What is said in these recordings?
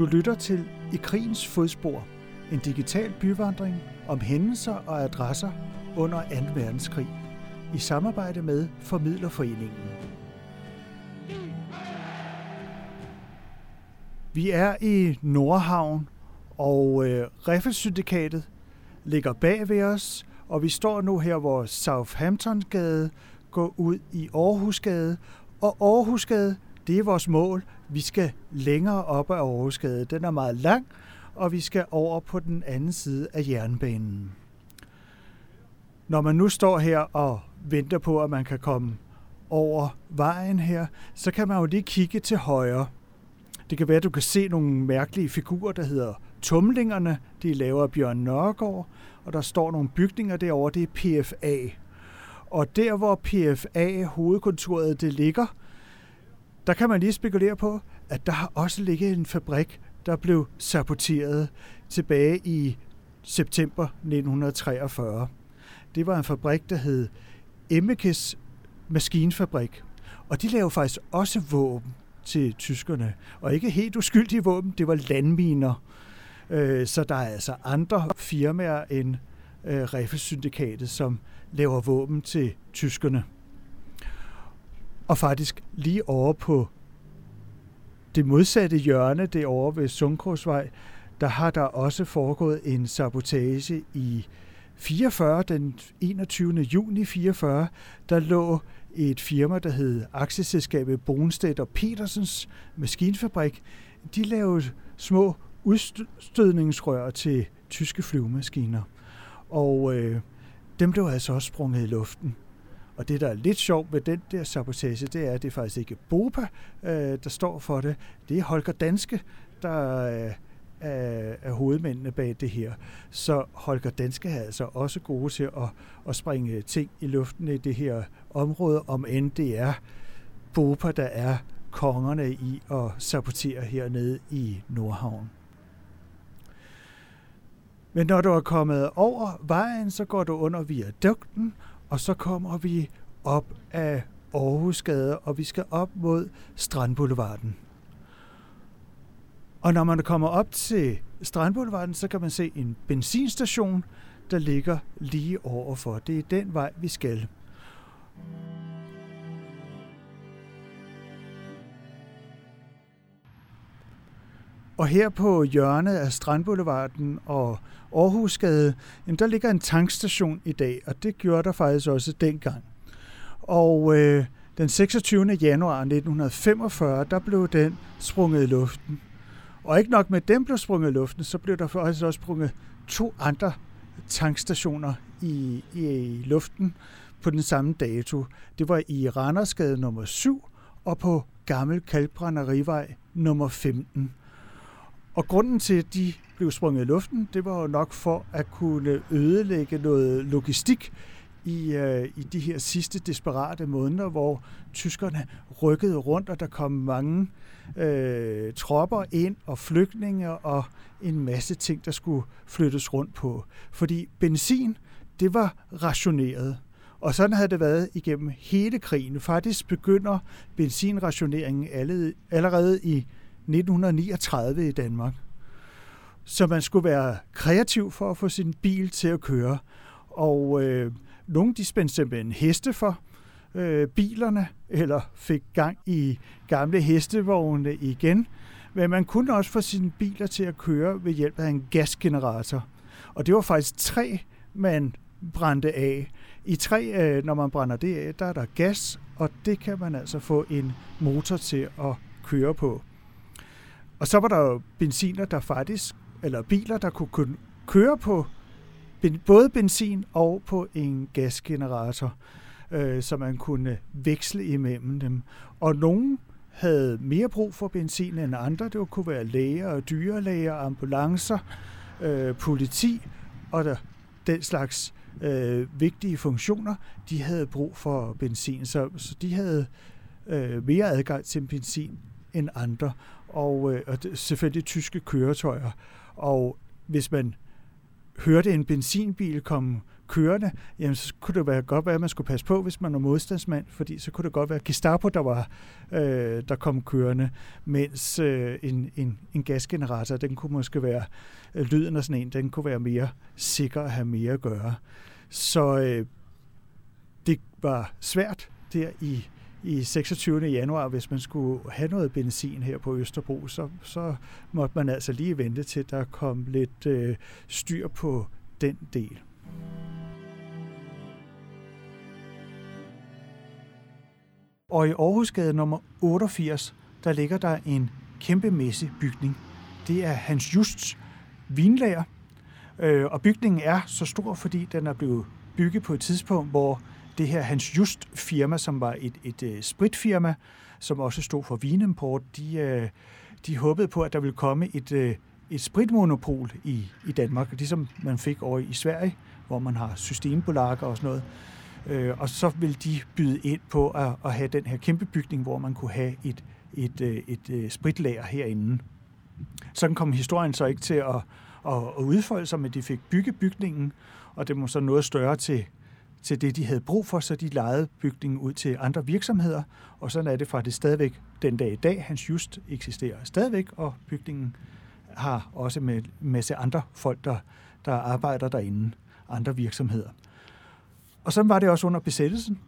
Du lytter til I krigens fodspor, en digital byvandring om hændelser og adresser under 2. verdenskrig, i samarbejde med Formidlerforeningen. Vi er i Nordhavn, og øh, ligger bag ved os, og vi står nu her, hvor Southamptongade går ud i Aarhusgade, og Aarhusgade, det er vores mål. Vi skal længere op ad Aarhusgade. Den er meget lang, og vi skal over på den anden side af jernbanen. Når man nu står her og venter på, at man kan komme over vejen her, så kan man jo lige kigge til højre. Det kan være, at du kan se nogle mærkelige figurer, der hedder Tumlingerne. De laver Bjørn Nørgaard, og der står nogle bygninger derovre, det er PFA. Og der, hvor PFA, hovedkontoret, det ligger, der kan man lige spekulere på, at der har også ligget en fabrik, der blev saboteret tilbage i september 1943. Det var en fabrik, der hed Emmekes Maskinfabrik. Og de lavede faktisk også våben til tyskerne. Og ikke helt uskyldige våben, det var landminer. Øh, så der er altså andre firmaer end øh, som laver våben til tyskerne. Og faktisk lige over på det modsatte hjørne, det over ved Sundkorsvej, der har der også foregået en sabotage i 44, den 21. juni 44, der lå et firma, der hed Aktieselskabet Brunstedt og Petersens Maskinfabrik. De lavede små udstødningsrør til tyske flyvemaskiner. Og øh, dem blev altså også sprunget i luften. Og det, der er lidt sjovt ved den der sabotage, det er, at det er faktisk ikke BOPA, øh, der står for det. Det er Holger Danske, der øh, er, er hovedmændene bag det her. Så Holger Danske er altså også gode til at, at springe ting i luften i det her område, om end det er BOPA, der er kongerne i at sabotere hernede i Nordhavn. Men når du er kommet over vejen, så går du under viadukten, og så kommer vi op af Aarhusgade, og vi skal op mod Strandboulevarden. Og når man kommer op til Strandboulevarden, så kan man se en benzinstation, der ligger lige overfor. Det er den vej, vi skal. Og her på hjørnet af Strandboulevarden og Aarhusgade, jamen der ligger en tankstation i dag, og det gjorde der faktisk også dengang. Og øh, den 26. januar 1945, der blev den sprunget i luften. Og ikke nok med, at den blev sprunget i luften, så blev der faktisk også sprunget to andre tankstationer i, i luften på den samme dato. Det var i Randersgade nummer 7 og på Gammel Kalkbrænderivej nummer 15. Og grunden til, at de blev sprunget i luften, det var jo nok for at kunne ødelægge noget logistik i, øh, i de her sidste desperate måneder, hvor tyskerne rykkede rundt, og der kom mange øh, tropper ind, og flygtninge, og en masse ting, der skulle flyttes rundt på. Fordi benzin, det var rationeret. Og sådan havde det været igennem hele krigen. Faktisk begynder benzinrationeringen allerede i 1939 i Danmark. Så man skulle være kreativ for at få sin bil til at køre. Og øh, nogle de spændte simpelthen heste for øh, bilerne, eller fik gang i gamle hestevogne igen. Men man kunne også få sine biler til at køre ved hjælp af en gasgenerator. Og det var faktisk tre, man brændte af. I tre, øh, når man brænder det af, der er der gas, og det kan man altså få en motor til at køre på. Og så var der jo benziner, der faktisk, eller biler, der kunne køre på både benzin og på en gasgenerator, øh, så man kunne veksle imellem dem. Og nogen havde mere brug for benzin end andre. Det kunne være læger og dyrlæger, ambulancer, øh, politi og der, den slags øh, vigtige funktioner, de havde brug for benzin. Så, så de havde øh, mere adgang til benzin end andre og, øh, og selvfølgelig tyske køretøjer. Og hvis man hørte en benzinbil komme kørende, jamen så kunne det være godt være, at man skulle passe på, hvis man var modstandsmand, fordi så kunne det godt være Gestapo, der var øh, der kom kørende, mens øh, en, en, en gasgenerator, den kunne måske være, øh, lyden af sådan en, den kunne være mere sikker at have mere at gøre. Så øh, det var svært der i i 26. januar, hvis man skulle have noget benzin her på Østerbro, så, så måtte man altså lige vente til, der kom lidt øh, styr på den del. Og i Aarhusgade nummer 88, der ligger der en kæmpemæssig bygning. Det er Hans Justs vinlager, øh, og bygningen er så stor, fordi den er blevet bygget på et tidspunkt, hvor det her Hans Just firma, som var et, et, et spritfirma, som også stod for vinimport, de, øh, de håbede på, at der ville komme et, øh, et spritmonopol i, i Danmark, ligesom man fik over i Sverige, hvor man har systembolager og sådan noget. Og så ville de byde ind på at, at have den her kæmpe bygning, hvor man kunne have et, et, et, et spritlager herinde. Sådan kom historien så ikke til at, at, at udfolde sig, men de fik bygget bygningen, og det var så noget større til til det, de havde brug for, så de lejede bygningen ud til andre virksomheder, og sådan er det faktisk stadigvæk den dag i dag. Hans Just eksisterer stadigvæk, og bygningen har også med en masse andre folk, der, der arbejder derinde, andre virksomheder. Og sådan var det også under besættelsen.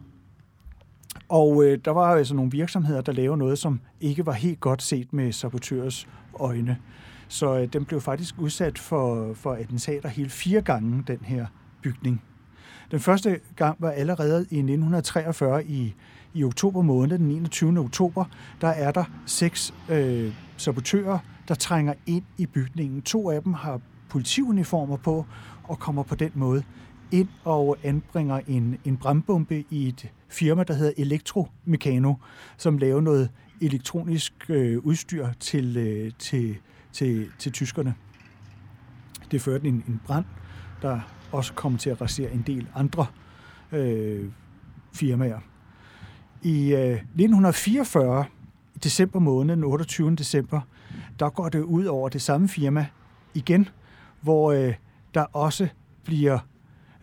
Og øh, der var altså nogle virksomheder, der lavede noget, som ikke var helt godt set med sabotørers øjne. Så øh, den blev faktisk udsat for, for attentater hele fire gange, den her bygning. Den første gang var allerede i 1943 i, i oktober måned, den 21. oktober, der er der seks øh, sabotører, der trænger ind i bygningen. To af dem har politiuniformer på og kommer på den måde ind og anbringer en, en brandbombe i et firma, der hedder Elektromekano, som laver noget elektronisk øh, udstyr til, øh, til, til, til tyskerne. Det førte en, en brand, der også kommer til at rasere en del andre øh, firmaer. I øh, 1944, i december måned, den 28. december, der går det ud over det samme firma igen, hvor øh, der også bliver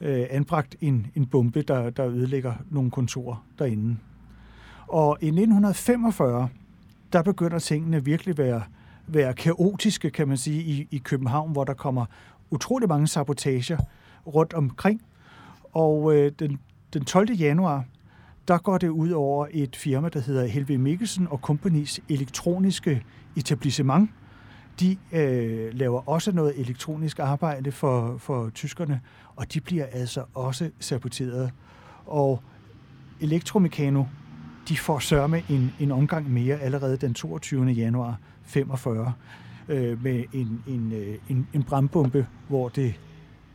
øh, anbragt en, en bombe, der, der ødelægger nogle kontorer derinde. Og i 1945, der begynder tingene virkelig at være, være kaotiske, kan man sige, i, i København, hvor der kommer utrolig mange sabotager rundt omkring. Og øh, den, den 12. januar, der går det ud over et firma, der hedder Helve Mikkelsen og Companies elektroniske etablissement. De øh, laver også noget elektronisk arbejde for, for tyskerne, og de bliver altså også saboteret. Og Elektromekano, de får sørme en, en omgang mere allerede den 22. januar 45 øh, med en, en, øh, en, en brandbombe, hvor det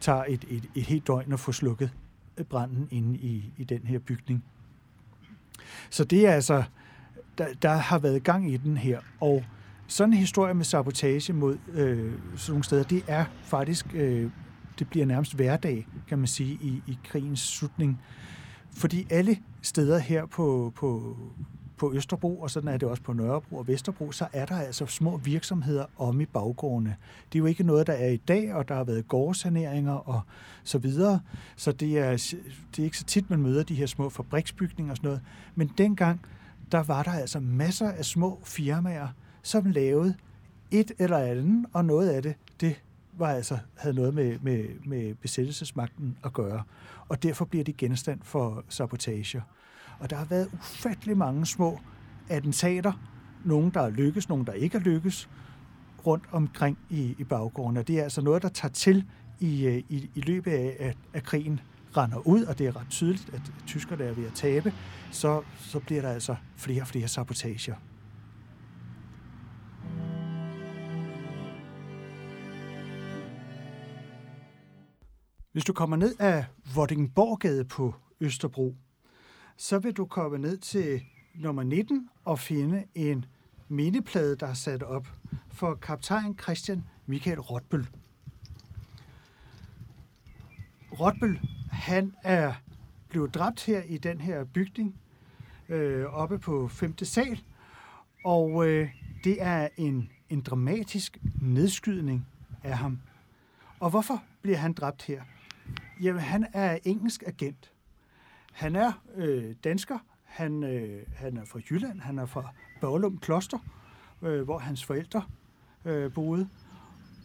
tager et, et, et helt døgn at få slukket øh, branden inde i, i den her bygning. Så det er altså, der, der har været gang i den her, og sådan en historie med sabotage mod øh, sådan nogle steder, det er faktisk, øh, det bliver nærmest hverdag, kan man sige, i, i krigens slutning. Fordi alle steder her på, på, på Østerbro, og sådan er det også på Nørrebro og Vesterbro, så er der altså små virksomheder om i baggårdene. Det er jo ikke noget, der er i dag, og der har været gårdsaneringer og så videre. Så det er, det er ikke så tit, man møder de her små fabriksbygninger og sådan noget. Men dengang, der var der altså masser af små firmaer, som lavede et eller andet, og noget af det, det var altså, havde noget med, med, med besættelsesmagten at gøre. Og derfor bliver de genstand for sabotager. Og der har været ufattelig mange små attentater. Nogle, der er lykkes, nogle, der ikke er lykkes, rundt omkring i, i baggården. Og det er altså noget, der tager til i, øh, i, i løbet af, at, at krigen render ud, og det er ret tydeligt, at tyskerne er ved at tabe, så, så bliver der altså flere og flere sabotager. Hvis du kommer ned af Vordingborgade på Østerbro, så vil du komme ned til nummer 19 og finde en mindeplade, der er sat op for kaptajn Christian Michael Rotbøl. Rotbøl, han er blevet dræbt her i den her bygning øh, oppe på 5. sal, og øh, det er en, en dramatisk nedskydning af ham. Og hvorfor bliver han dræbt her? Jamen, han er engelsk agent. Han er øh, dansker. Han, øh, han er fra Jylland. Han er fra Børlum Kloster, øh, hvor hans forældre øh, boede.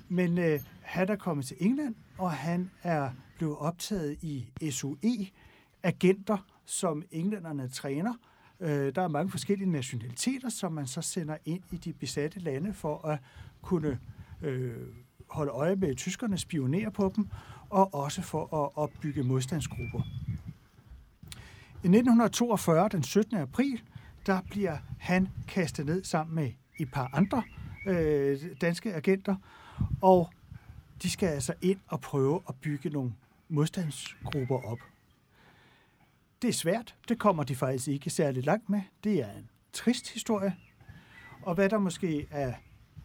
Men øh, han er kommet til England, og han er blevet optaget i SOE-agenter, som englænderne træner. Øh, der er mange forskellige nationaliteter, som man så sender ind i de besatte lande for at kunne øh, holde øje med tyskerne, spionere på dem, og også for at opbygge modstandsgrupper. I 1942, den 17. april, der bliver han kastet ned sammen med et par andre øh, danske agenter, og de skal altså ind og prøve at bygge nogle modstandsgrupper op. Det er svært. Det kommer de faktisk ikke særlig langt med. Det er en trist historie. Og hvad der måske er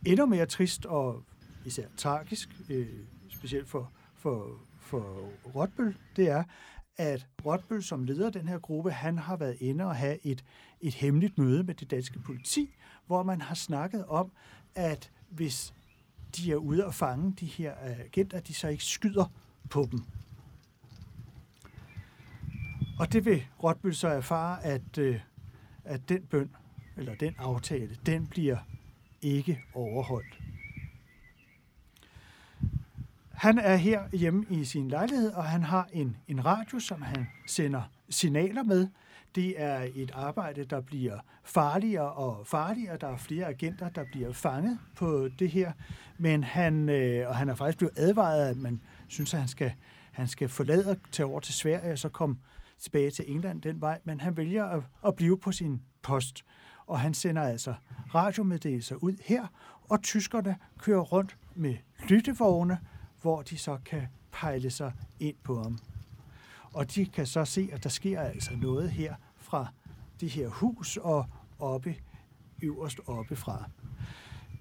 endnu mere trist og især tragisk, øh, specielt for, for, for Rotbøl, det er, at Rotbøl som leder af den her gruppe, han har været inde og have et, et hemmeligt møde med det danske politi, hvor man har snakket om, at hvis de er ude og fange de her øh, agenter, de så ikke skyder på dem. Og det vil Rotbøl så erfare, at, øh, at den bøn, eller den aftale, den bliver ikke overholdt. Han er her hjemme i sin lejlighed, og han har en, en radio, som han sender signaler med. Det er et arbejde, der bliver farligere og farligere. Der er flere agenter, der bliver fanget på det her. Men han, øh, og han er faktisk blevet advaret, at man synes, at han skal, han skal forlade og tage over til Sverige, og så komme tilbage til England den vej. Men han vælger at, at blive på sin post. Og han sender altså radiomeddelelser ud her, og tyskerne kører rundt med lyttevogne, hvor de så kan pejle sig ind på ham. Og de kan så se, at der sker altså noget her fra det her hus og oppe, øverst oppe fra.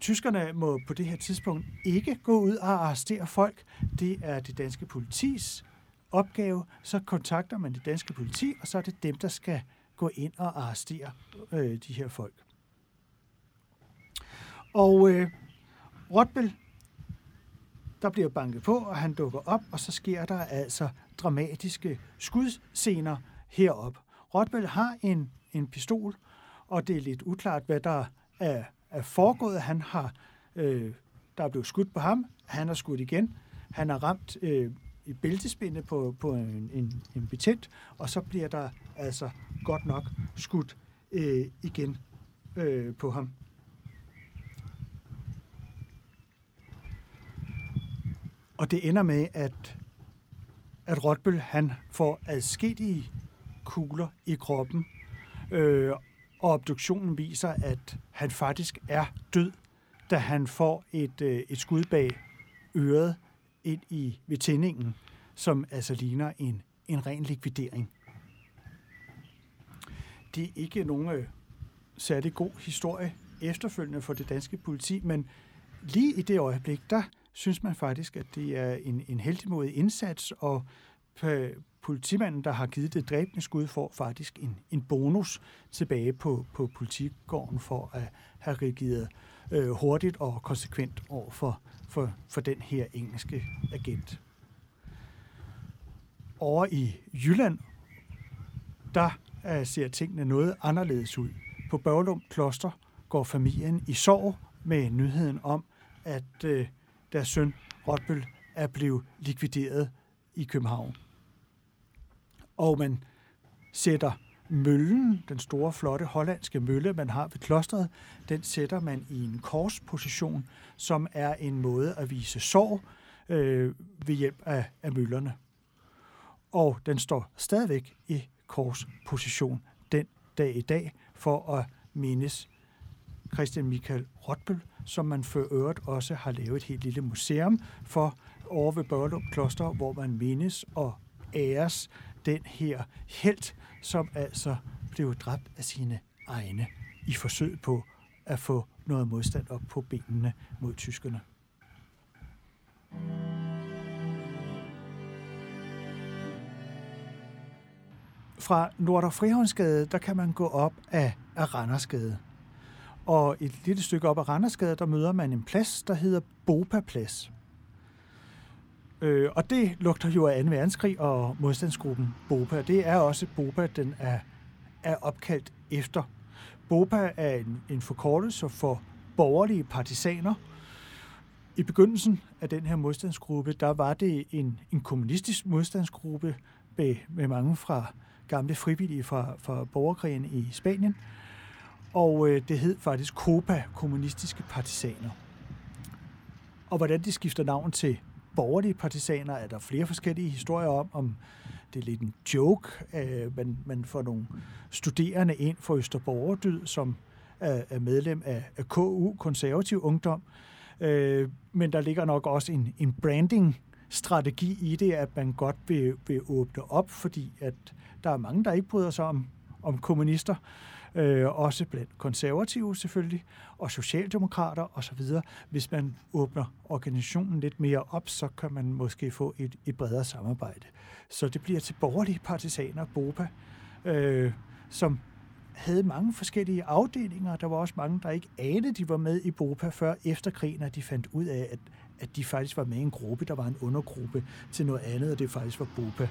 Tyskerne må på det her tidspunkt ikke gå ud og arrestere folk. Det er det danske politis opgave. Så kontakter man det danske politi, og så er det dem, der skal gå ind og arrestere øh, de her folk. Og øh, Rotbel der bliver banket på, og han dukker op, og så sker der altså dramatiske skudscener herop. Rotbell har en, en pistol, og det er lidt uklart, hvad der er, er foregået. Han har, øh, der er blevet skudt på ham, han har skudt igen, han har ramt øh, i bæltespindet på, på en, en, en betjent, og så bliver der altså godt nok skudt øh, igen øh, på ham. Og det ender med, at, at Rotbøl han får adskillige kugler i kroppen, øh, og obduktionen viser, at han faktisk er død, da han får et, øh, et skud bag øret ind i ved tændingen, som altså ligner en, en ren likvidering. Det er ikke nogen øh, særlig god historie efterfølgende for det danske politi, men lige i det øjeblik, der synes man faktisk, at det er en, en heldig indsats, og politimanden, der har givet det dræbende skud, får faktisk en, en bonus tilbage på, på politigården for at have reageret øh, hurtigt og konsekvent over for, for, for den her engelske agent. Over i Jylland, der øh, ser tingene noget anderledes ud. På Børlum Kloster går familien i sorg med nyheden om, at øh, deres søn Rotbøl er blevet likvideret i København. Og man sætter møllen, den store, flotte hollandske mølle, man har ved klostret, den sætter man i en korsposition, som er en måde at vise sorg øh, ved hjælp af, af møllerne. Og den står stadigvæk i korsposition den dag i dag for at mindes Christian Michael Rotbøl, som man for øvrigt også har lavet et helt lille museum for over ved Børlum Kloster, hvor man mindes og æres den her helt, som altså blev dræbt af sine egne i forsøg på at få noget modstand op på benene mod tyskerne. Fra Nordre Frihåndsgade, der kan man gå op af Randersgade. Og et lille stykke op ad Randersgade, der møder man en plads, der hedder Bopa Plads. Øh, og det lugter jo af 2. verdenskrig og modstandsgruppen BOPA. Det er også BOPA, den er, er opkaldt efter. BOPA er en, en forkortelse for borgerlige partisaner. I begyndelsen af den her modstandsgruppe, der var det en, en kommunistisk modstandsgruppe med, med mange fra gamle frivillige fra, fra borgerkrigen i Spanien. Og øh, det hed faktisk COPA, Kommunistiske Partisaner. Og hvordan de skifter navn til borgerlige partisaner, er der flere forskellige historier om, om det er lidt en joke. Øh, man, man får nogle studerende ind for Østerborgerdyd, som er, er medlem af, af KU, Konservativ Ungdom. Øh, men der ligger nok også en, en branding strategi i det, at man godt vil, vil åbne op, fordi at der er mange, der ikke bryder sig om, om kommunister øh, også blandt konservative selvfølgelig, og socialdemokrater osv. Hvis man åbner organisationen lidt mere op, så kan man måske få et, et bredere samarbejde. Så det bliver til borgerlige partisaner, BOPA, øh, som havde mange forskellige afdelinger. Der var også mange, der ikke anede, de var med i BOPA før efter krigen, og de fandt ud af, at, at de faktisk var med i en gruppe, der var en undergruppe til noget andet, og det faktisk var BOPA,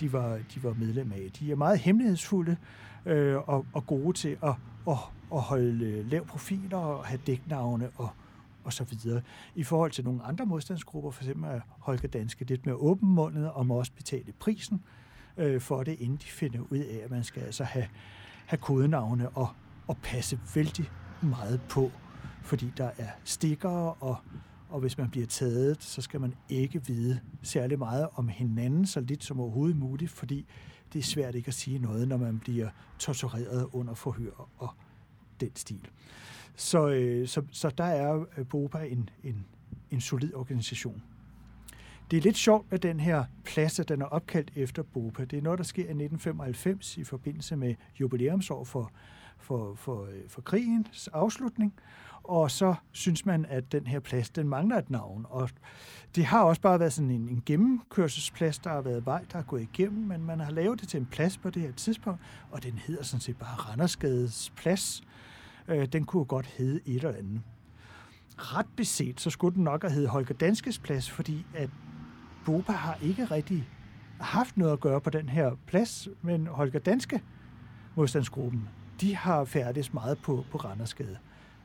de var, de var medlem af. De er meget hemmelighedsfulde, øh, og, og gode til at, at, at holde lav profiler og have dæknavne og, og så videre. I forhold til nogle andre modstandsgrupper, for eksempel er Holger Danske lidt mere åbenmundet og må også betale prisen øh, for det, inden de finder ud af, at man skal altså have, have kodenavne og, og passe vældig meget på, fordi der er stikker, og, og hvis man bliver taget, så skal man ikke vide særlig meget om hinanden, så lidt som overhovedet muligt, fordi det er svært ikke at sige noget, når man bliver tortureret under forhør og den stil. Så, øh, så, så der er øh, BOPA en, en, en solid organisation. Det er lidt sjovt med den her plads, at den er opkaldt efter BOPA. Det er noget, der sker i 1995 i forbindelse med jubilæumsår for, for, for, øh, for krigens afslutning og så synes man, at den her plads, den mangler et navn. Og det har også bare været sådan en, en gennemkørselsplads, der har været vej, der er gået igennem, men man har lavet det til en plads på det her tidspunkt, og den hedder sådan set bare Randersgades Plads. Øh, den kunne godt hedde et eller andet. Ret beset, så skulle den nok have heddet Holger Danskes Plads, fordi at Boba har ikke rigtig haft noget at gøre på den her plads, men Holger Danske modstandsgruppen, de har færdes meget på, på Randersgade.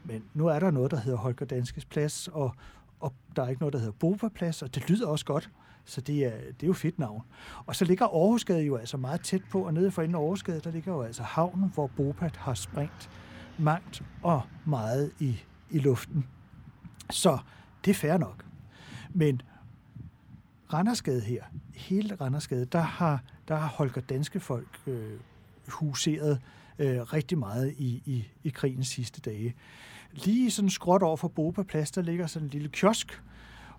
Men nu er der noget, der hedder Holger Danskes Plads, og, og der er ikke noget, der hedder Boba Plads, og det lyder også godt. Så det er, det er jo fedt navn. Og så ligger Aarhusgade jo altså meget tæt på, og nede for inden Aarhusgade, der ligger jo altså havnen, hvor Bopat har sprængt mangt og meget i, i luften. Så det er fair nok. Men Randersgade her, hele Randersgade, der har, der har Holger Danske folk øh, huseret øh, rigtig meget i, i, i krigens sidste dage. Lige sådan skråt over for Boba Plads, der ligger sådan en lille kiosk,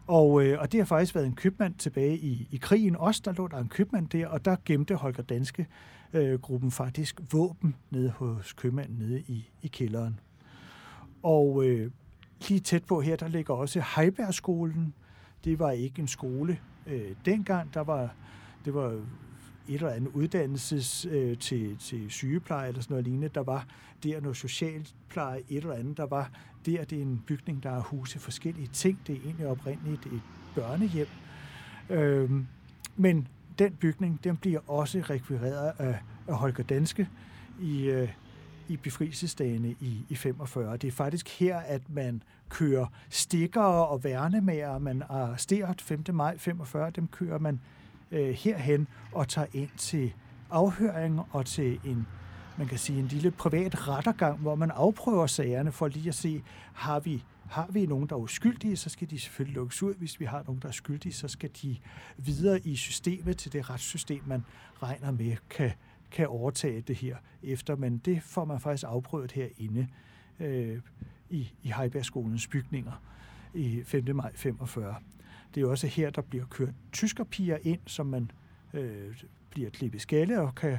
og, øh, og det har faktisk været en købmand tilbage i, i krigen også. Der lå der en købmand der, og der gemte Holger Danske øh, gruppen faktisk våben nede hos købmanden nede i, i kælderen. Og øh, lige tæt på her, der ligger også Heibergskolen. Det var ikke en skole øh, dengang. Der var, det var et eller andet uddannelses øh, til, til sygepleje eller sådan noget lignende. Der var der noget socialpleje, et eller andet. Der var der, det er en bygning, der har huset forskellige ting. Det er egentlig oprindeligt et børnehjem. Øhm, men den bygning, den bliver også rekvireret af, af Holger Danske i, øh, i befrielsesdagene i, i 45. Det er faktisk her, at man kører stikker og værnemager. Man arresterer 5. maj 45, dem kører man øh, herhen og tager ind til afhøring og til en man kan sige, en lille privat rettergang, hvor man afprøver sagerne for lige at se, har vi, har vi nogen, der er uskyldige, så skal de selvfølgelig lukkes ud. Hvis vi har nogen, der er skyldige, så skal de videre i systemet til det retssystem, man regner med kan, kan overtage det her efter. Men det får man faktisk afprøvet herinde øh, i, i Heibergskolens bygninger i 5. maj 45. Det er også her, der bliver kørt tyskerpiger ind, som man øh, bliver klippet skalle og kan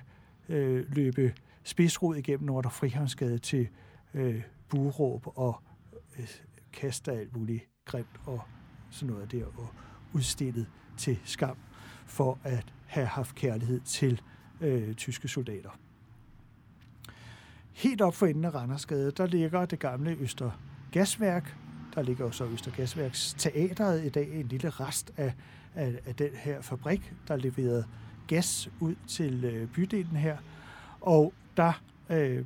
øh, løbe spidsrod igennem Nordre Frihavnsgade til øh, buråb og øh, kaste alt muligt grimt og sådan noget der, og udstillet til skam for at have haft kærlighed til øh, tyske soldater. Helt op for enden af Randersgade, der ligger det gamle Øster Gasværk, der ligger jo så Østergasværks Teateret i dag, en lille rest af, af, af den her fabrik, der leverede gas ud til øh, bydelen her. Og der øh,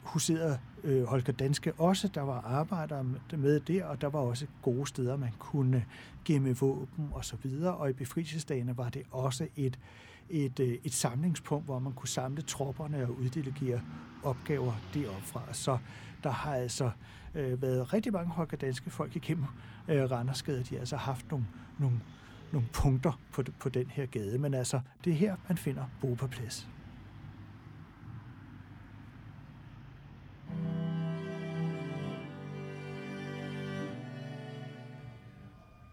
huserede øh, Holger Danske også. Der var arbejdere med der, og der var også gode steder, man kunne gemme våben og så videre. Og i befrielsesdagene var det også et, et, øh, et samlingspunkt, hvor man kunne samle tropperne og uddelegere opgaver deroppe fra. Så der har altså øh, været rigtig mange Holger Danske folk igennem øh, Randersgade. De har altså haft nogle, nogle, nogle punkter på, på den her gade. Men altså, det er her, man finder Bopa Plads.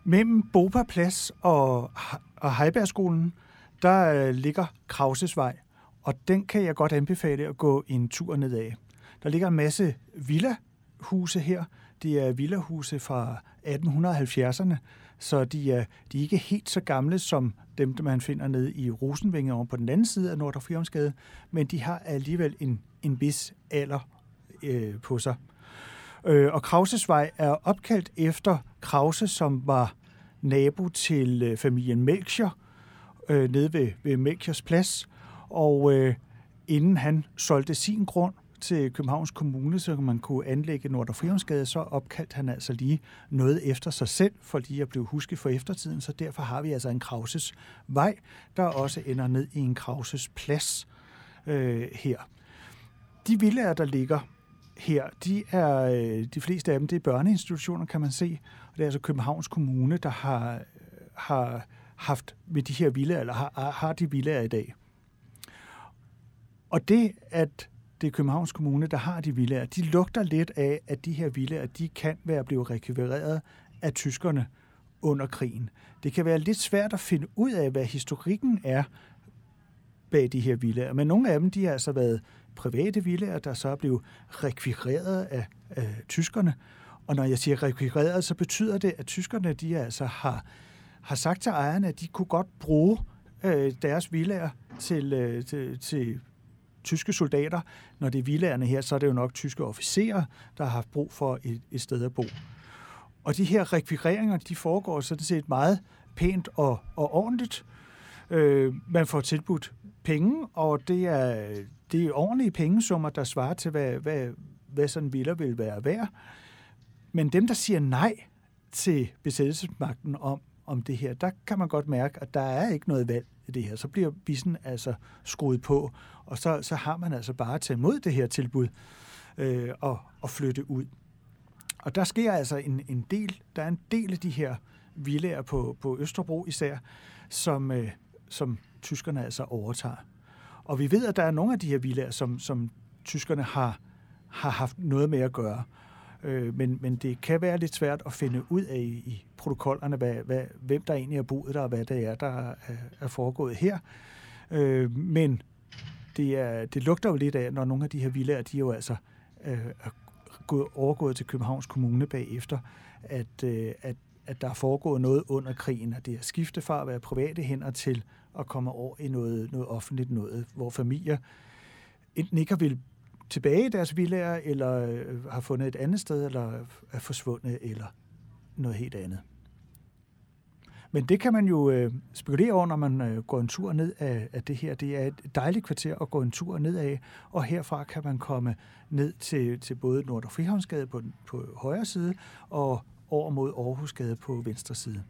Mellem Bopa Plads og, og Heibergskolen, der øh, ligger Krausesvej, og den kan jeg godt anbefale at gå en tur nedad. Der ligger en masse villa huse her. Det er villahuse fra 1870'erne, så de er, de er ikke helt så gamle som dem, der man finder nede i Rosenvinge over på den anden side af Nordre men de har alligevel en, en vis alder øh, på sig. Øh, og Krausesvej er opkaldt efter Krause, som var nabo til øh, familien Melchior, øh, nede ved, ved Melchiors Plads. Og øh, inden han solgte sin grund til Københavns Kommune, så man kunne anlægge Nordre Frihavnsgade, så opkaldte han altså lige noget efter sig selv, for lige at blive husket for eftertiden. Så derfor har vi altså en Krauses vej, der også ender ned i en Krauses plads øh, her. De villager, der ligger her, de er øh, de fleste af dem, det er børneinstitutioner, kan man se. Og det er altså Københavns Kommune, der har, har haft med de her villager, eller har, har de villager i dag. Og det, at det er Københavns Kommune, der har de villager, de lugter lidt af, at de her villager, de kan være blevet rekvireret af tyskerne under krigen. Det kan være lidt svært at finde ud af, hvad historikken er bag de her villager, men nogle af dem, de har altså været private villager, der så er blevet rekvireret af, af tyskerne. Og når jeg siger rekvireret, så betyder det, at tyskerne de altså har, har sagt til ejerne, at de kunne godt bruge øh, deres villager til, øh, til, til tyske soldater. Når det er villagerne her, så er det jo nok tyske officerer, der har haft brug for et, et sted at bo. Og de her rekvireringer, de foregår sådan set meget pænt og, og ordentligt. Øh, man får tilbudt penge, og det er, det er ordentlige pengesummer, der svarer til, hvad, hvad, hvad sådan en villa vil være værd. Men dem, der siger nej til besættelsesmagten om, om det her, der kan man godt mærke, at der er ikke noget valg i det her. Så bliver bissen altså skruet på, og så, så har man altså bare taget imod det her tilbud øh, og, og flytte ud. Og der sker altså en, en del, der er en del af de her villager på, på Østerbro især, som, øh, som tyskerne altså overtager. Og vi ved, at der er nogle af de her villager, som, som tyskerne har, har haft noget med at gøre. Øh, men, men det kan være lidt svært at finde ud af i, i protokollerne, hvad, hvad, hvem der egentlig er boet der, og hvad det er, der er, er foregået her. Øh, men det, er, det lugter jo lidt af, når nogle af de her villager, de er jo altså øh, er gået, overgået til Københavns Kommune bagefter, at, øh, at, at der er foregået noget under krigen, at det er skifte fra at være private hænder til at komme over i noget, noget offentligt noget, hvor familier enten ikke har vil tilbage i deres villager, eller øh, har fundet et andet sted, eller er forsvundet, eller noget helt andet. Men det kan man jo øh, spekulere over, når man øh, går en tur ned af, af det her. Det er et dejligt kvarter at gå en tur ned af, og herfra kan man komme ned til, til både Nordre Frihavnsgade på, på højre side, og over mod Aarhusgade på venstre side.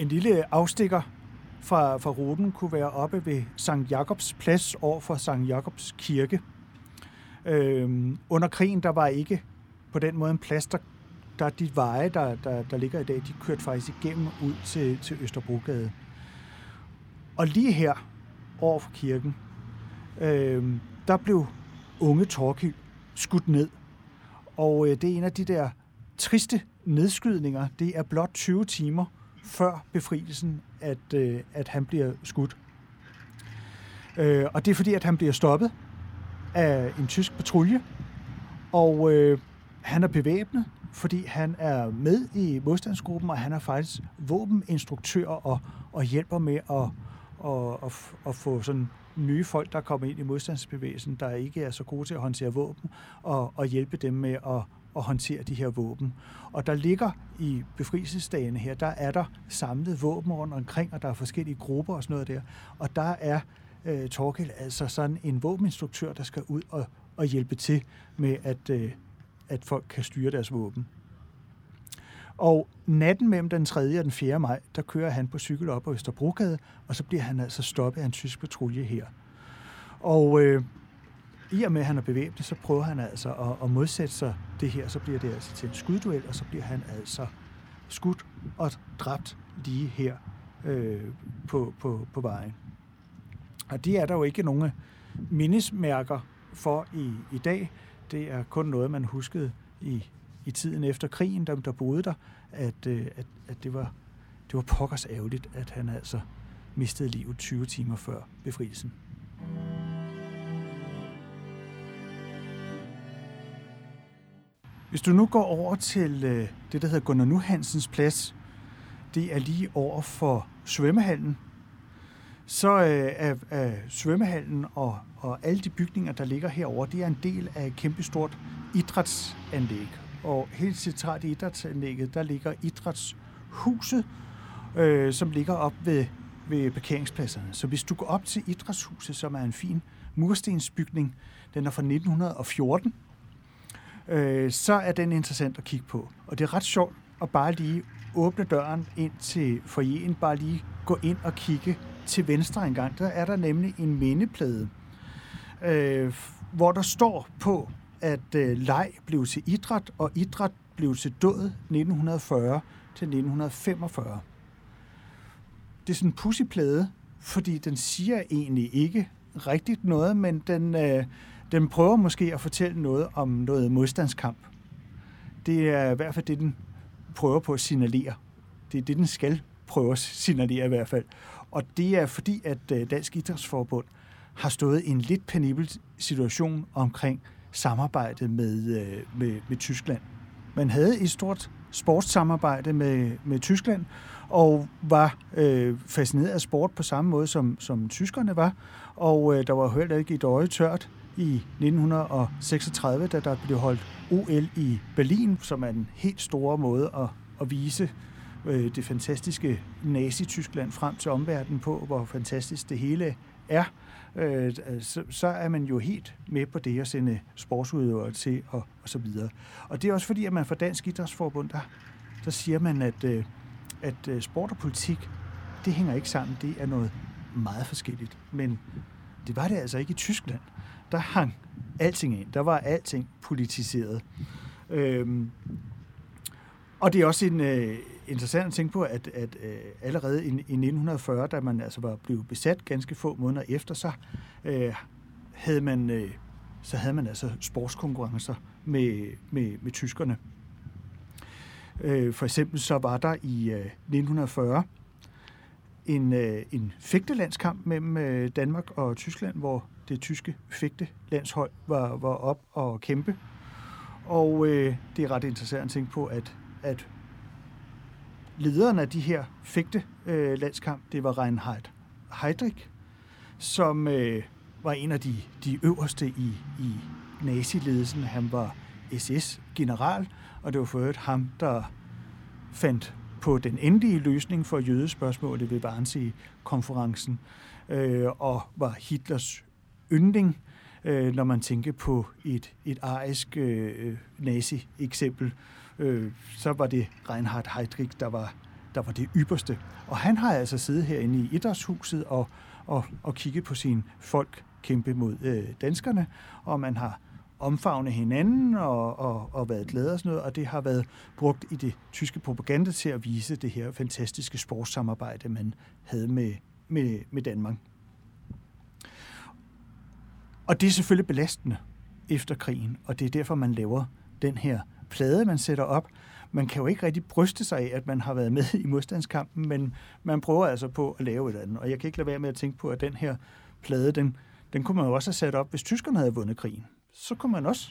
En lille afstikker fra, fra ruten kunne være oppe ved Sankt Jakobs plads over for Sankt Jakobs kirke. Øhm, under krigen, der var ikke på den måde en plads, der, der de veje, der, der, der ligger i dag, de kørte faktisk igennem ud til, til Østerbrogade. Og lige her over for kirken, øhm, der blev unge Torkild skudt ned. Og øh, det er en af de der triste nedskydninger. Det er blot 20 timer før befrielsen, at, øh, at han bliver skudt. Øh, og det er fordi, at han bliver stoppet af en tysk patrulje, og øh, han er bevæbnet, fordi han er med i modstandsgruppen, og han er faktisk våbeninstruktør og, og hjælper med at, at, at, at få sådan nye folk, der kommer ind i modstandsbevægelsen, der ikke er så gode til at håndtere våben, og, og hjælpe dem med at, at håndtere de her våben. Og der ligger i befrielsesdagene her, der er der samlet våben rundt omkring, og der er forskellige grupper og sådan noget der. Og der er øh, Torkel altså sådan en våbeninstruktør, der skal ud og, og hjælpe til med, at, øh, at folk kan styre deres våben. Og natten mellem den 3. og den 4. maj, der kører han på cykel op på Østerbrogade, og så bliver han altså stoppet af en tysk patrulje her. Og øh, i og med, at han er bevæbnet, så prøver han altså at, at modsætte sig det her. Så bliver det altså til en skudduel, og så bliver han altså skudt og dræbt lige her øh, på, på, på vejen. Og det er der jo ikke nogen mindesmærker for i, i dag. Det er kun noget, man huskede i i tiden efter krigen, dem der boede der, at, øh, at, at det, var, det var pokkers ærgerligt, at han altså mistede livet 20 timer før befrielsen. Hvis du nu går over til øh, det, der hedder Gunnar Nu Hansens plads, det er lige over for svømmehallen, så øh, er, er svømmehallen og, og alle de bygninger, der ligger herover, det er en del af et kæmpestort idrætsanlæg. Og helt centralt i idrætsanlægget, der ligger idrætshuset, øh, som ligger op ved, ved parkeringspladserne. Så hvis du går op til idrætshuset, som er en fin murstensbygning, den er fra 1914, øh, så er den interessant at kigge på. Og det er ret sjovt at bare lige åbne døren ind til forjen, bare lige gå ind og kigge til venstre en gang. Der er der nemlig en mindeplade, øh, hvor der står på at øh, leg blev til idræt, og idræt blev til død 1940 til 1945. Det er sådan en pussyplade, fordi den siger egentlig ikke rigtigt noget, men den, øh, den prøver måske at fortælle noget om noget modstandskamp. Det er i hvert fald det, den prøver på at signalere. Det er det, den skal prøve at signalere i hvert fald. Og det er fordi, at øh, Dansk Idrætsforbund har stået i en lidt penibel situation omkring samarbejdet med, øh, med, med Tyskland. Man havde et stort sportssamarbejde med, med Tyskland, og var øh, fascineret af sport på samme måde, som, som tyskerne var. Og øh, der var heller ikke et øje tørt i 1936, da der blev holdt OL i Berlin, som er en helt store måde at, at vise øh, det fantastiske Nazi-Tyskland frem til omverdenen på, hvor fantastisk det hele er øh, så, så er man jo helt med på det at sende sportsudøvere til og, og så videre. Og det er også fordi, at man fra Dansk Idrætsforbund, der, der siger man, at, øh, at øh, sport og politik, det hænger ikke sammen. Det er noget meget forskelligt. Men det var det altså ikke i Tyskland. Der hang alting ind. Der var alting politiseret. Øhm, og det er også en, øh, interessant at tænke på, at, at øh, allerede i, i 1940, da man altså var blevet besat ganske få måneder efter, så øh, havde man øh, så havde man altså sportskonkurrencer med, med, med tyskerne. Øh, for eksempel så var der i øh, 1940 en, øh, en fægtelandskamp mellem øh, Danmark og Tyskland, hvor det tyske fægtelandshold var, var op og kæmpe. Og øh, det er ret interessant at tænke på, at, at lederen af de her fægte øh, landskamp, det var Reinhard Heydrich, som øh, var en af de, de øverste i, i naziledelsen. Han var SS-general, og det var for øvrigt ham, der fandt på den endelige løsning for jødespørgsmålet ved Wannsee-konferencen, øh, og var Hitlers yndling, øh, når man tænker på et, et arisk øh, nazi-eksempel, øh, så var det Reinhard Heydrich, der var, der var det ypperste. Og han har altså siddet herinde i idrætshuset og, og, og kigget på sine folk kæmpe mod øh, danskerne, og man har omfavne hinanden og, og, og været glade og sådan noget, og det har været brugt i det tyske propaganda til at vise det her fantastiske sportssamarbejde, man havde med, med, med Danmark. Og det er selvfølgelig belastende efter krigen, og det er derfor, man laver den her plade, man sætter op. Man kan jo ikke rigtig bryste sig af, at man har været med i modstandskampen, men man prøver altså på at lave et andet. Og jeg kan ikke lade være med at tænke på, at den her plade, den, den kunne man jo også have sat op, hvis tyskerne havde vundet krigen. Så kunne man også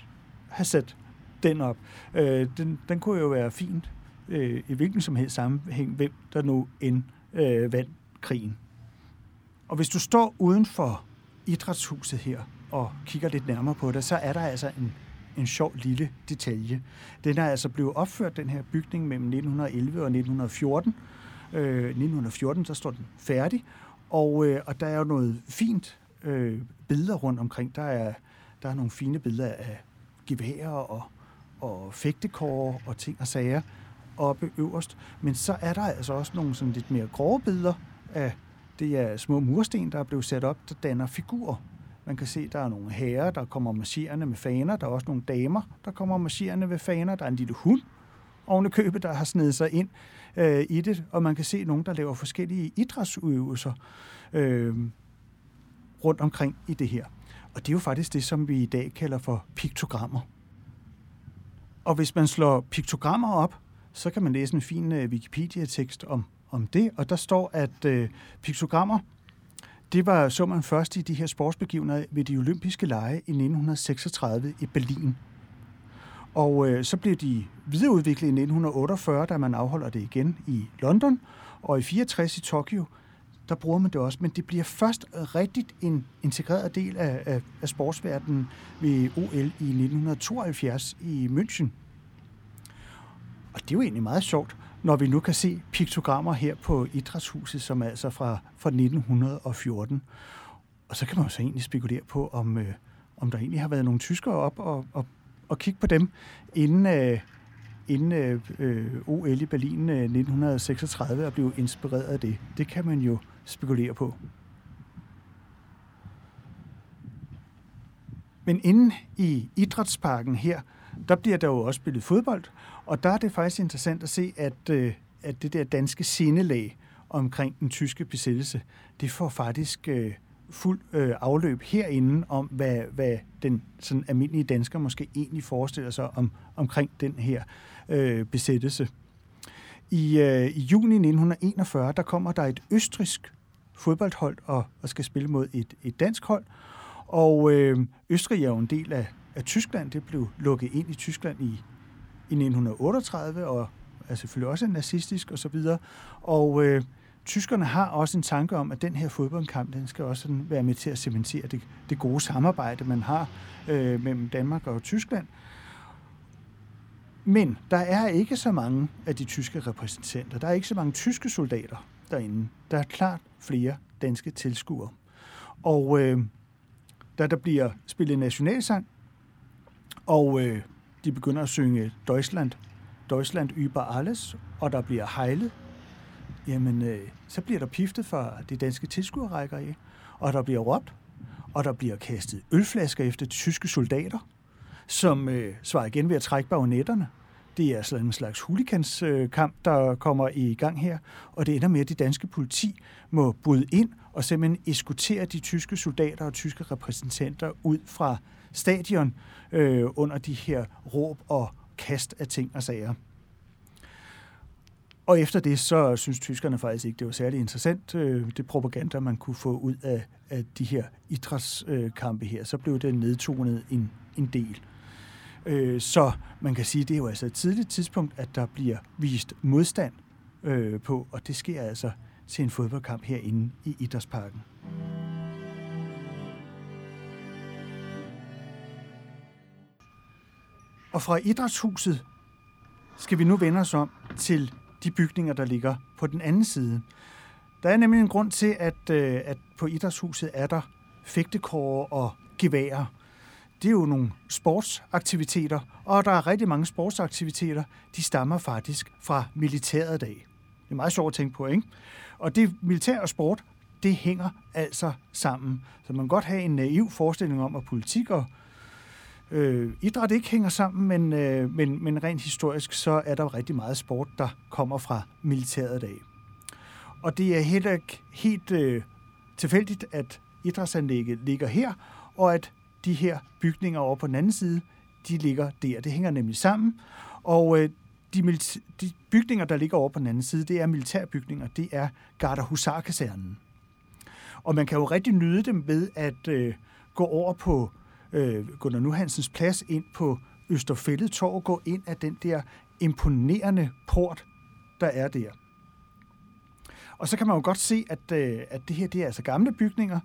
have sat den op. Øh, den, den kunne jo være fint øh, i hvilken som helst sammenhæng, hvem der nu end øh, vandt krigen. Og hvis du står uden for idrætshuset her og kigger lidt nærmere på det, så er der altså en, en sjov lille detalje. Den er altså blevet opført, den her bygning, mellem 1911 og 1914. Øh, 1914, så står den færdig, og, øh, og der er jo noget fint øh, billeder rundt omkring. Der er, der er nogle fine billeder af geværer og, og fægtekår og ting og sager oppe øverst. Men så er der altså også nogle sådan lidt mere grove billeder af det er små mursten, der er blevet sat op, der danner figurer. Man kan se, der er nogle herrer, der kommer marcherende med faner. Der er også nogle damer, der kommer marcherende med faner. Der er en lille hund oven købet, der har snedet sig ind øh, i det. Og man kan se nogen, der laver forskellige idrætsudøvelser øh, rundt omkring i det her. Og det er jo faktisk det, som vi i dag kalder for piktogrammer. Og hvis man slår piktogrammer op, så kan man læse en fin øh, Wikipedia-tekst om, om det, og der står, at øh, piktogrammer, det var så man først i de her sportsbegivenheder ved de olympiske lege i 1936 i Berlin. Og øh, så blev de videreudviklet i 1948, da man afholder det igen i London, og i 64 i Tokyo, der bruger man det også, men det bliver først rigtigt en integreret del af, af, af sportsverdenen ved OL i 1972 i München. Og det er jo egentlig meget sjovt, når vi nu kan se piktogrammer her på Idrætshuset, som er altså fra, fra 1914. Og så kan man jo så egentlig spekulere på, om, øh, om der egentlig har været nogle tyskere op og, og, og kigge på dem, inden, øh, inden øh, øh OL i Berlin øh, 1936 og blev inspireret af det. Det kan man jo spekulere på. Men inde i idrætsparken her, der bliver der jo også spillet fodbold, og der er det faktisk interessant at se, at, øh, at det der danske sindelag omkring den tyske besættelse, det får faktisk øh, fuld øh, afløb herinde om, hvad, hvad den sådan almindelige dansker måske egentlig forestiller sig om, omkring den her øh, besættelse. I, øh, I juni 1941, der kommer der et østrisk fodboldhold og, og skal spille mod et, et dansk hold. Og øh, Østrig er jo en del af, af Tyskland. Det blev lukket ind i Tyskland i, i 1938, og er selvfølgelig også nazistisk osv. Og, og øh, tyskerne har også en tanke om, at den her fodboldkamp, den skal også sådan være med til at cementere det, det gode samarbejde, man har øh, mellem Danmark og Tyskland. Men der er ikke så mange af de tyske repræsentanter. Der er ikke så mange tyske soldater derinde. Der er klart flere danske tilskuere. Og øh, da der bliver spillet nationalsang, og øh, de begynder at synge Deutschland, Deutschland über alles, og der bliver hejlet, jamen øh, så bliver der piftet fra de danske tilskuerrækker af, og der bliver råbt, og der bliver kastet ølflasker efter de tyske soldater, som øh, svarer igen ved at trække bajonetterne. Det er sådan en slags huliganskamp, øh, der kommer i gang her, og det ender med, at de danske politi må bryde ind og simpelthen eskortere de tyske soldater og tyske repræsentanter ud fra stadion øh, under de her råb og kast af ting og sager. Og efter det, så synes tyskerne faktisk ikke, det var særlig interessant, øh, det propaganda, man kunne få ud af, af de her idrætskampe her. Så blev det nedtonet en, en del. Øh, så man kan sige, det er jo altså et tidligt tidspunkt, at der bliver vist modstand øh, på, og det sker altså til en fodboldkamp herinde i Idrætsparken. Og fra Idrætshuset skal vi nu vende os om til de bygninger, der ligger på den anden side. Der er nemlig en grund til, at, øh, at på Idrætshuset er der fægtekårer og geværer. Det er jo nogle sportsaktiviteter, og der er rigtig mange sportsaktiviteter, de stammer faktisk fra militæret dag. Det er meget sjovt at tænke på, ikke? Og det militær og sport, det hænger altså sammen. Så man kan godt have en naiv forestilling om, at politik og øh, idræt ikke hænger sammen, men, øh, men, men rent historisk, så er der rigtig meget sport, der kommer fra militæret dag. Og det er heller ikke helt øh, tilfældigt, at idrætsanlægget ligger her, og at de her bygninger over på den anden side, de ligger der. Det hænger nemlig sammen, og øh, de, de bygninger, der ligger over på den anden side, det er militærbygninger. Det er Garda Husar-kasernen. Og man kan jo rigtig nyde dem ved at øh, gå over på øh, Gunnar Nuhansens plads ind på Østerfældet Torv og gå ind af den der imponerende port, der er der. Og så kan man jo godt se, at, øh, at det her det er altså gamle bygninger,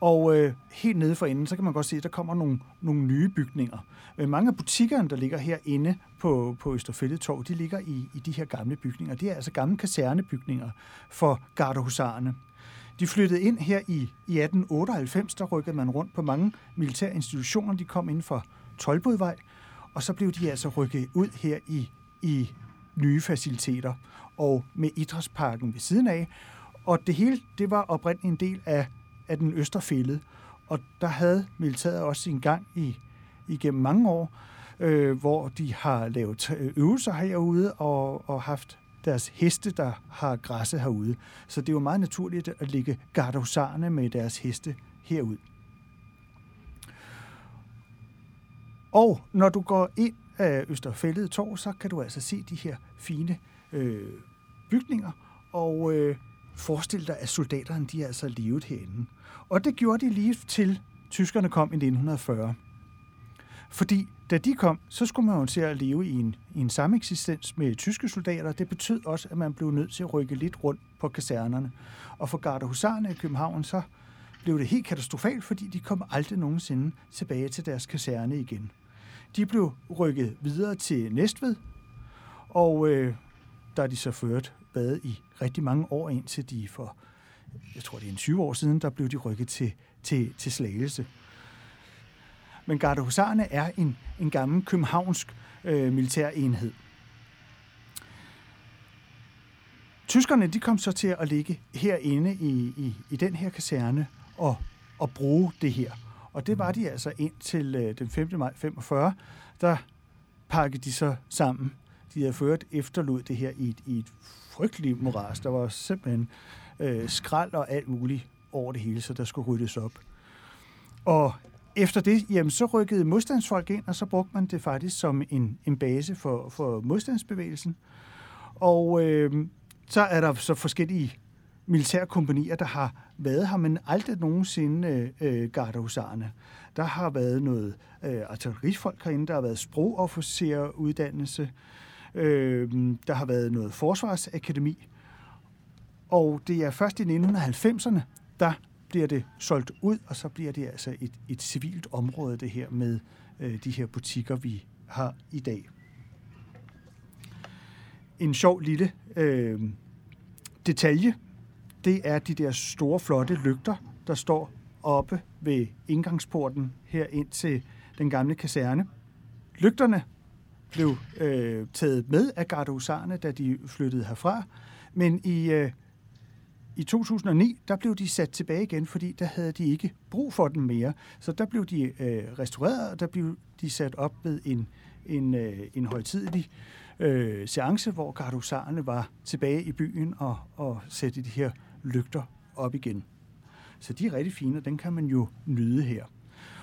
og øh, helt nede for enden, så kan man godt se, at der kommer nogle, nogle nye bygninger. Øh, mange af butikkerne, der ligger herinde på, på Østerfældetorv, de ligger i, i de her gamle bygninger. Det er altså gamle kasernebygninger for gardehusarerne. De flyttede ind her i, i 1898, der rykkede man rundt på mange militære institutioner. De kom ind for Tolbodvej, og så blev de altså rykket ud her i, i nye faciliteter, og med idrætsparken ved siden af. Og det hele, det var oprindeligt en del af, af den Østerfælde, og der havde militæret også sin gang i, igennem mange år, øh, hvor de har lavet øh, øvelser herude og, og haft deres heste, der har græsset herude. Så det er jo meget naturligt at lægge gardosarne med deres heste herud. Og når du går ind af Østerfældet Torv, så kan du altså se de her fine øh, bygninger, og øh, forestil dig, at soldaterne de altså levet herinde. Og det gjorde de lige til tyskerne kom i 1940. Fordi da de kom, så skulle man jo til at leve i en, i en sameksistens med tyske soldater. Det betød også, at man blev nødt til at rykke lidt rundt på kasernerne. Og for gardehusarerne i København, så blev det helt katastrofalt, fordi de kom aldrig nogensinde tilbage til deres kaserne igen. De blev rykket videre til Næstved, og øh, der er de så ført bade i rigtig mange år, indtil de for, jeg tror det er en 20 år siden, der blev de rykket til, til, til Slagelse. Men gardehusarerne er en, en gammel københavnsk øh, militær enhed. Tyskerne de kom så til at ligge herinde i, i, i den her kaserne og, og bruge det her. Og det var de altså indtil øh, den 5. maj 45, der pakkede de så sammen. De havde ført efterlod det her i et, i et frygtelig moras. Der var simpelthen øh, skrald og alt muligt over det hele, så der skulle ryddes op. Og efter det, jamen, så rykkede modstandsfolk ind, og så brugte man det faktisk som en, en base for, for modstandsbevægelsen. Og øh, så er der så forskellige militærkompanier, der har været her, men aldrig nogensinde øh, gardehusarerne. Der har været noget øh, artillerifolk herinde, der har været sprogofficeruddannelse, øh, der har været noget forsvarsakademi, og det er først i 1990'erne, der bliver det solgt ud, og så bliver det altså et, et civilt område, det her med øh, de her butikker, vi har i dag. En sjov lille øh, detalje, det er de der store, flotte lygter, der står oppe ved indgangsporten her ind til den gamle kaserne. Lygterne blev øh, taget med af gardehusarerne, da de flyttede herfra, men i øh, i 2009, der blev de sat tilbage igen, fordi der havde de ikke brug for dem mere. Så der blev de øh, restaureret, og der blev de sat op ved en, en, øh, en højtidelig øh, seance, hvor gardehusarerne var tilbage i byen og, og sætte de her lygter op igen. Så de er rigtig fine, og den kan man jo nyde her.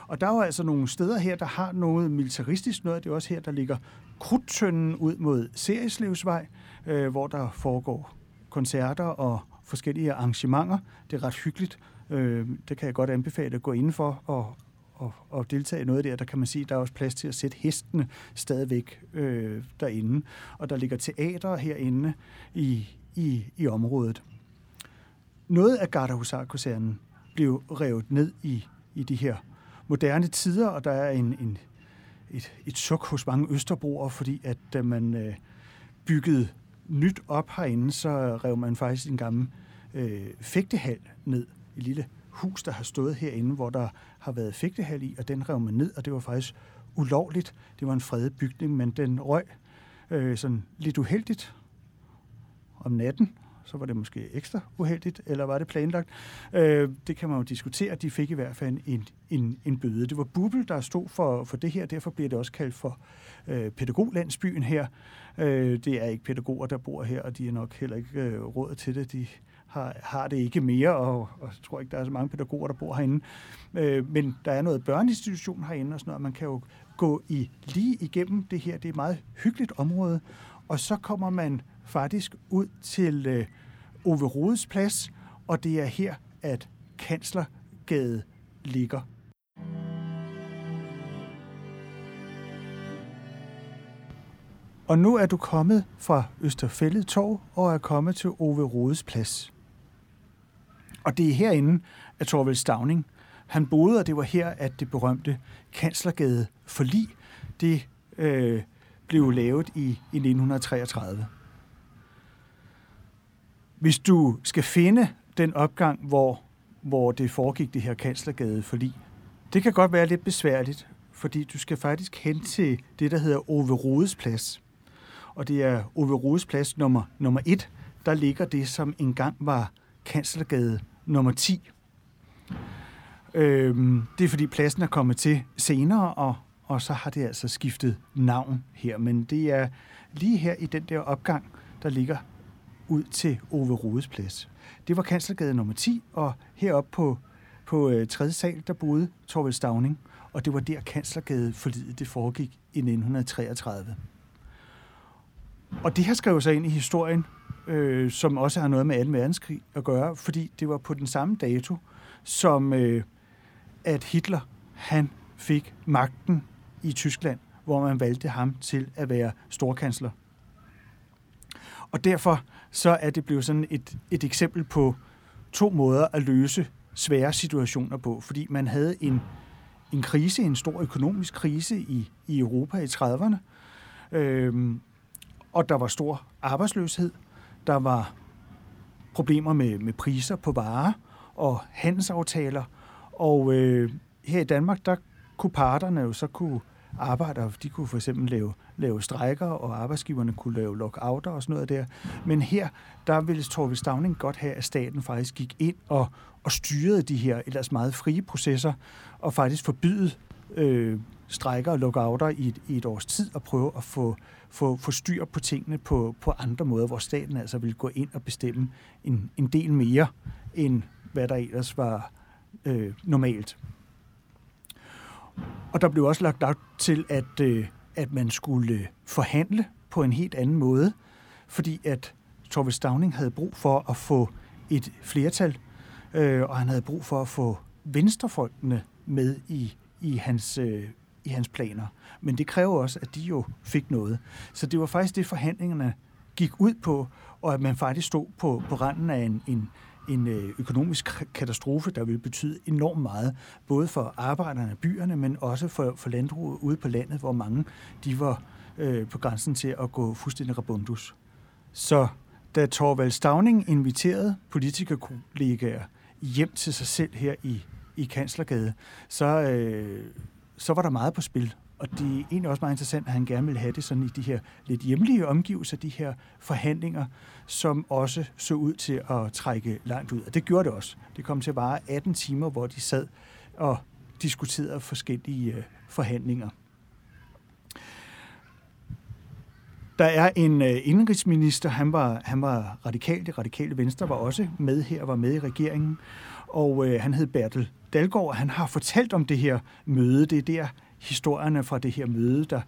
Og der er jo altså nogle steder her, der har noget militaristisk noget. Det er også her, der ligger Krudtønden ud mod Serieslevsvej, øh, hvor der foregår koncerter og, forskellige arrangementer. Det er ret hyggeligt. Øh, det kan jeg godt anbefale at gå indenfor og, og, og deltage i noget der. Der kan man sige, at der er også plads til at sætte hestene stadigvæk øh, derinde. Og der ligger teater herinde i, i, i området. Noget af Gardehusarkosernen blev revet ned i, i de her moderne tider, og der er en, en, et, et suk hos mange østerbroer, fordi at da man øh, byggede nyt op herinde, så rev man faktisk en gammel øh, fægtehal ned. Et lille hus, der har stået herinde, hvor der har været fægtehal i, og den rev man ned, og det var faktisk ulovligt. Det var en fredet bygning, men den røg øh, sådan lidt uheldigt om natten, så var det måske ekstra uheldigt, eller var det planlagt? Øh, det kan man jo diskutere. De fik i hvert fald en, en, en bøde. Det var Bubel, der stod for, for det her, derfor bliver det også kaldt for øh, pædagoglandsbyen her. Øh, det er ikke pædagoger, der bor her, og de er nok heller ikke øh, råd til det. De har, har det ikke mere, og, og jeg tror ikke, der er så mange pædagoger, der bor herinde. Øh, men der er noget børneinstitution herinde og sådan noget, man kan jo gå i lige igennem det her. Det er et meget hyggeligt område, og så kommer man faktisk ud til øh, Ove Rodes plads, og det er her, at Kanslergade ligger. Og nu er du kommet fra Østerfældet Torv og er kommet til Ove Rodes plads. Og det er herinde, at Torvald Stavning, han boede, og det var her, at det berømte kanslergade forlig, det øh, blev lavet i, i 1933. Hvis du skal finde den opgang, hvor, hvor det foregik det her kanslergade forlig, det kan godt være lidt besværligt, fordi du skal faktisk hen til det, der hedder Ove Rodes plads. Og det er Ove Rodes plads nummer, nummer et. Der ligger det, som engang var kanslergade nummer 10. Øhm, det er fordi pladsen er kommet til senere, og, og så har det altså skiftet navn her. Men det er lige her i den der opgang, der ligger ud til Ove Rodes plads. Det var kanslergade nummer 10, og heroppe på, på øh, tredje sal, der boede Torvald Stavning, og det var der kanslergade forlidet det foregik i 1933. Og det her skrev sig ind i historien, øh, som også har noget med 2. verdenskrig at gøre, fordi det var på den samme dato, som øh, at Hitler han fik magten i Tyskland, hvor man valgte ham til at være storkansler. Og derfor så er det blevet sådan et, et eksempel på to måder at løse svære situationer på, fordi man havde en, en krise, en stor økonomisk krise i, i Europa i 30'erne, øhm, og der var stor arbejdsløshed, der var problemer med, med priser på varer og handelsaftaler, og øh, her i Danmark, der kunne parterne jo så kunne arbejdere, de kunne for eksempel lave, lave strejker, og arbejdsgiverne kunne lave lockouter og sådan noget der. Men her, der ville Torvild Stavning godt have, at staten faktisk gik ind og, og styrede de her ellers meget frie processer, og faktisk forbyde øh, strejker og lockouter i et, i et års tid, og prøve at få, få, få styr på tingene på, på andre måder, hvor staten altså ville gå ind og bestemme en, en del mere, end hvad der ellers var øh, normalt. Og der blev også lagt op til, at, øh, at man skulle øh, forhandle på en helt anden måde, fordi at Torvald Stavning havde brug for at få et flertal, øh, og han havde brug for at få venstrefolkene med i, i, hans, øh, i hans planer. Men det kræver også, at de jo fik noget. Så det var faktisk det, forhandlingerne gik ud på, og at man faktisk stod på, på randen af en, en, en øh, økonomisk katastrofe, der vil betyde enormt meget, både for arbejderne af byerne, men også for, for landbruget ude på landet, hvor mange de var øh, på grænsen til at gå fuldstændig rabundus. Så da Torvald Stavning inviterede politikerkollegaer hjem til sig selv her i, i Kanslergade, så, øh, så var der meget på spil. Og det er egentlig også meget interessant, at han gerne vil have det sådan i de her lidt hjemlige omgivelser, de her forhandlinger, som også så ud til at trække langt ud. Og det gjorde det også. Det kom til at vare 18 timer, hvor de sad og diskuterede forskellige øh, forhandlinger. Der er en øh, indrigsminister, han var, han var radikal, det radikale venstre var også med her, var med i regeringen, og øh, han hed Bertel Dalgaard, han har fortalt om det her møde. Det er der, historierne fra det her møde, der,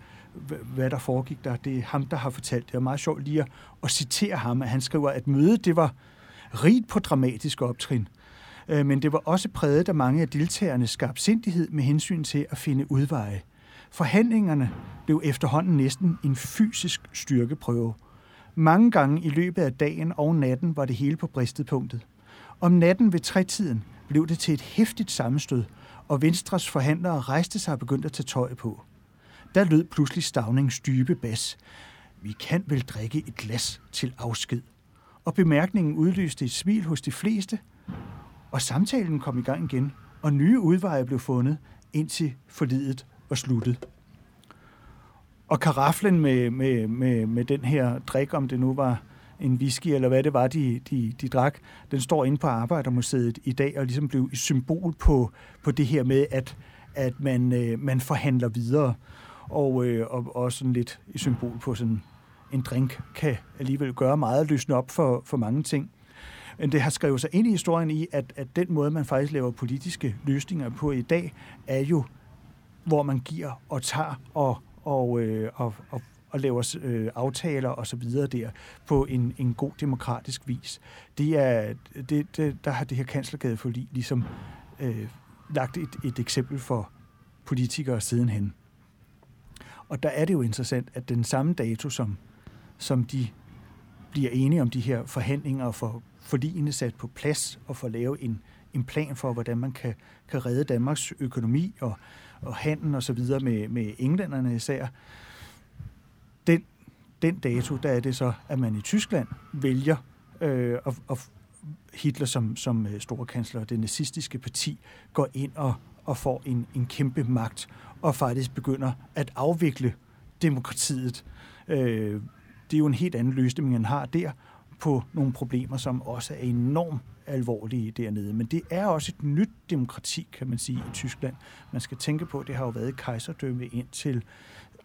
hvad der foregik der. Det er ham, der har fortalt. Det er meget sjovt lige at, at citere ham. Han skriver, at mødet det var rigt på dramatiske optrin, øh, men det var også præget af mange af deltagernes skarpsindighed med hensyn til at finde udveje. Forhandlingerne blev efterhånden næsten en fysisk styrkeprøve. Mange gange i løbet af dagen og natten var det hele på bristepunktet. Om natten ved trætiden blev det til et hæftigt sammenstød, og Venstres forhandlere rejste sig og begyndte at tage tøj på. Der lød pludselig Stavnings dybe bas. Vi kan vel drikke et glas til afsked. Og bemærkningen udløste et smil hos de fleste, og samtalen kom i gang igen, og nye udveje blev fundet, indtil forlidet var sluttet. Og karaflen med, med, med, med den her drik, om det nu var en whisky, eller hvad det var, de, de, de drak, den står inde på Arbejdermuseet i dag og ligesom blev et symbol på, på det her med, at, at man, øh, man forhandler videre, og, øh, og også sådan lidt et symbol på sådan en drink kan alligevel gøre meget løsne op for, for mange ting. Men det har skrevet sig ind i historien i, at, at den måde, man faktisk laver politiske løsninger på i dag, er jo, hvor man giver og tager og, og, øh, og, og og laver øh, aftaler og så videre der på en, en god demokratisk vis. Det er, det, det, der har det her kanslergade for ligesom øh, lagt et, et eksempel for politikere sidenhen. Og der er det jo interessant, at den samme dato, som, som de bliver enige om de her forhandlinger og får forligene sat på plads og får lavet en, en plan for, hvordan man kan, kan redde Danmarks økonomi og, og handel og så videre med, med englænderne især den dato, der er det så, at man i Tyskland vælger øh, at, at Hitler som, som øh, storkansler og det nazistiske parti går ind og, og får en, en kæmpe magt og faktisk begynder at afvikle demokratiet. Øh, det er jo en helt anden løsning, man har der på nogle problemer, som også er enormt alvorlige dernede. Men det er også et nyt demokrati, kan man sige, i Tyskland. Man skal tænke på, at det har jo været kejserdømme indtil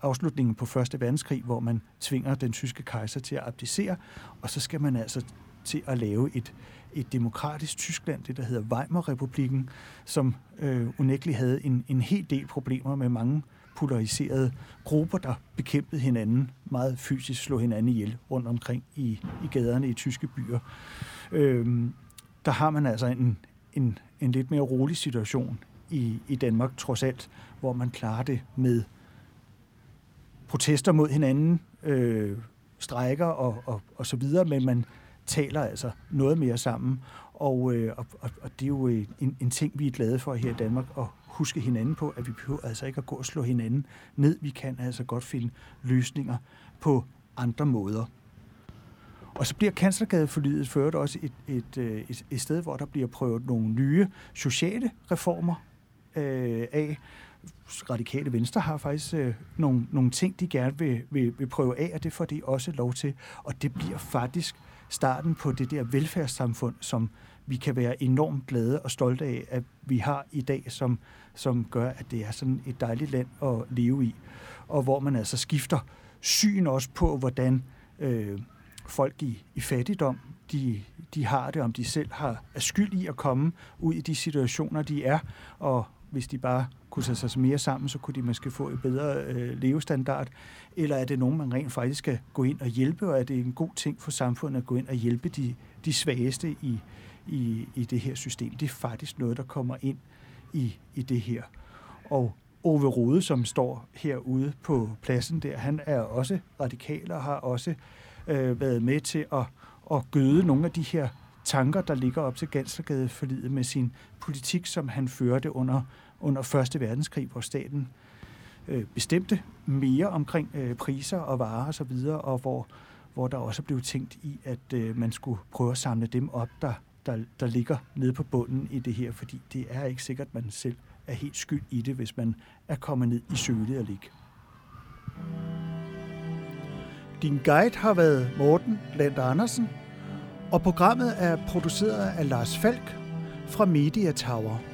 afslutningen på Første Verdenskrig, hvor man tvinger den tyske kejser til at abdicere, og så skal man altså til at lave et, et demokratisk Tyskland, det der hedder Weimar-republiken, som øh, unægteligt havde en, en hel del problemer med mange polariserede grupper, der bekæmpede hinanden meget fysisk, slog hinanden ihjel rundt omkring i, i gaderne i tyske byer. Øh, der har man altså en, en, en lidt mere rolig situation i, i Danmark, trods alt, hvor man klarer det med protester mod hinanden, øh, strejker og, og, og så videre, men man taler altså noget mere sammen. Og, øh, og, og det er jo øh, en, en ting, vi er glade for her i Danmark, at huske hinanden på, at vi behøver altså ikke at gå og slå hinanden ned. Vi kan altså godt finde løsninger på andre måder. Og så bliver Kanslergadeforlidet ført også et, et, øh, et, et sted, hvor der bliver prøvet nogle nye sociale reformer øh, af. Radikale Venstre har faktisk øh, nogle, nogle ting, de gerne vil, vil, vil prøve af, og det får de også lov til. Og det bliver faktisk starten på det der velfærdssamfund, som vi kan være enormt glade og stolte af, at vi har i dag, som, som gør, at det er sådan et dejligt land at leve i. Og hvor man altså skifter syn også på, hvordan øh, folk i, i fattigdom, de, de har det, om de selv har er skyld i at komme ud i de situationer, de er, og hvis de bare kunne tage sig mere sammen, så kunne de måske få et bedre øh, levestandard? Eller er det nogen, man rent faktisk skal gå ind og hjælpe, og er det en god ting for samfundet at gå ind og hjælpe de, de svageste i, i, i det her system? Det er faktisk noget, der kommer ind i, i det her. Og Ove Rode, som står herude på pladsen der, han er også radikal og har også øh, været med til at, at gøde nogle af de her tanker, der ligger op til Ganslergade med sin politik, som han førte under under Første Verdenskrig, hvor staten øh, bestemte mere omkring øh, priser og varer osv., og, og hvor, hvor der også blev tænkt i, at øh, man skulle prøve at samle dem op, der, der, der ligger nede på bunden i det her, fordi det er ikke sikkert, at man selv er helt skyld i det, hvis man er kommet ned i sølet og ligge. Din guide har været Morten Land Andersen, og programmet er produceret af Lars Falk fra Media Tower.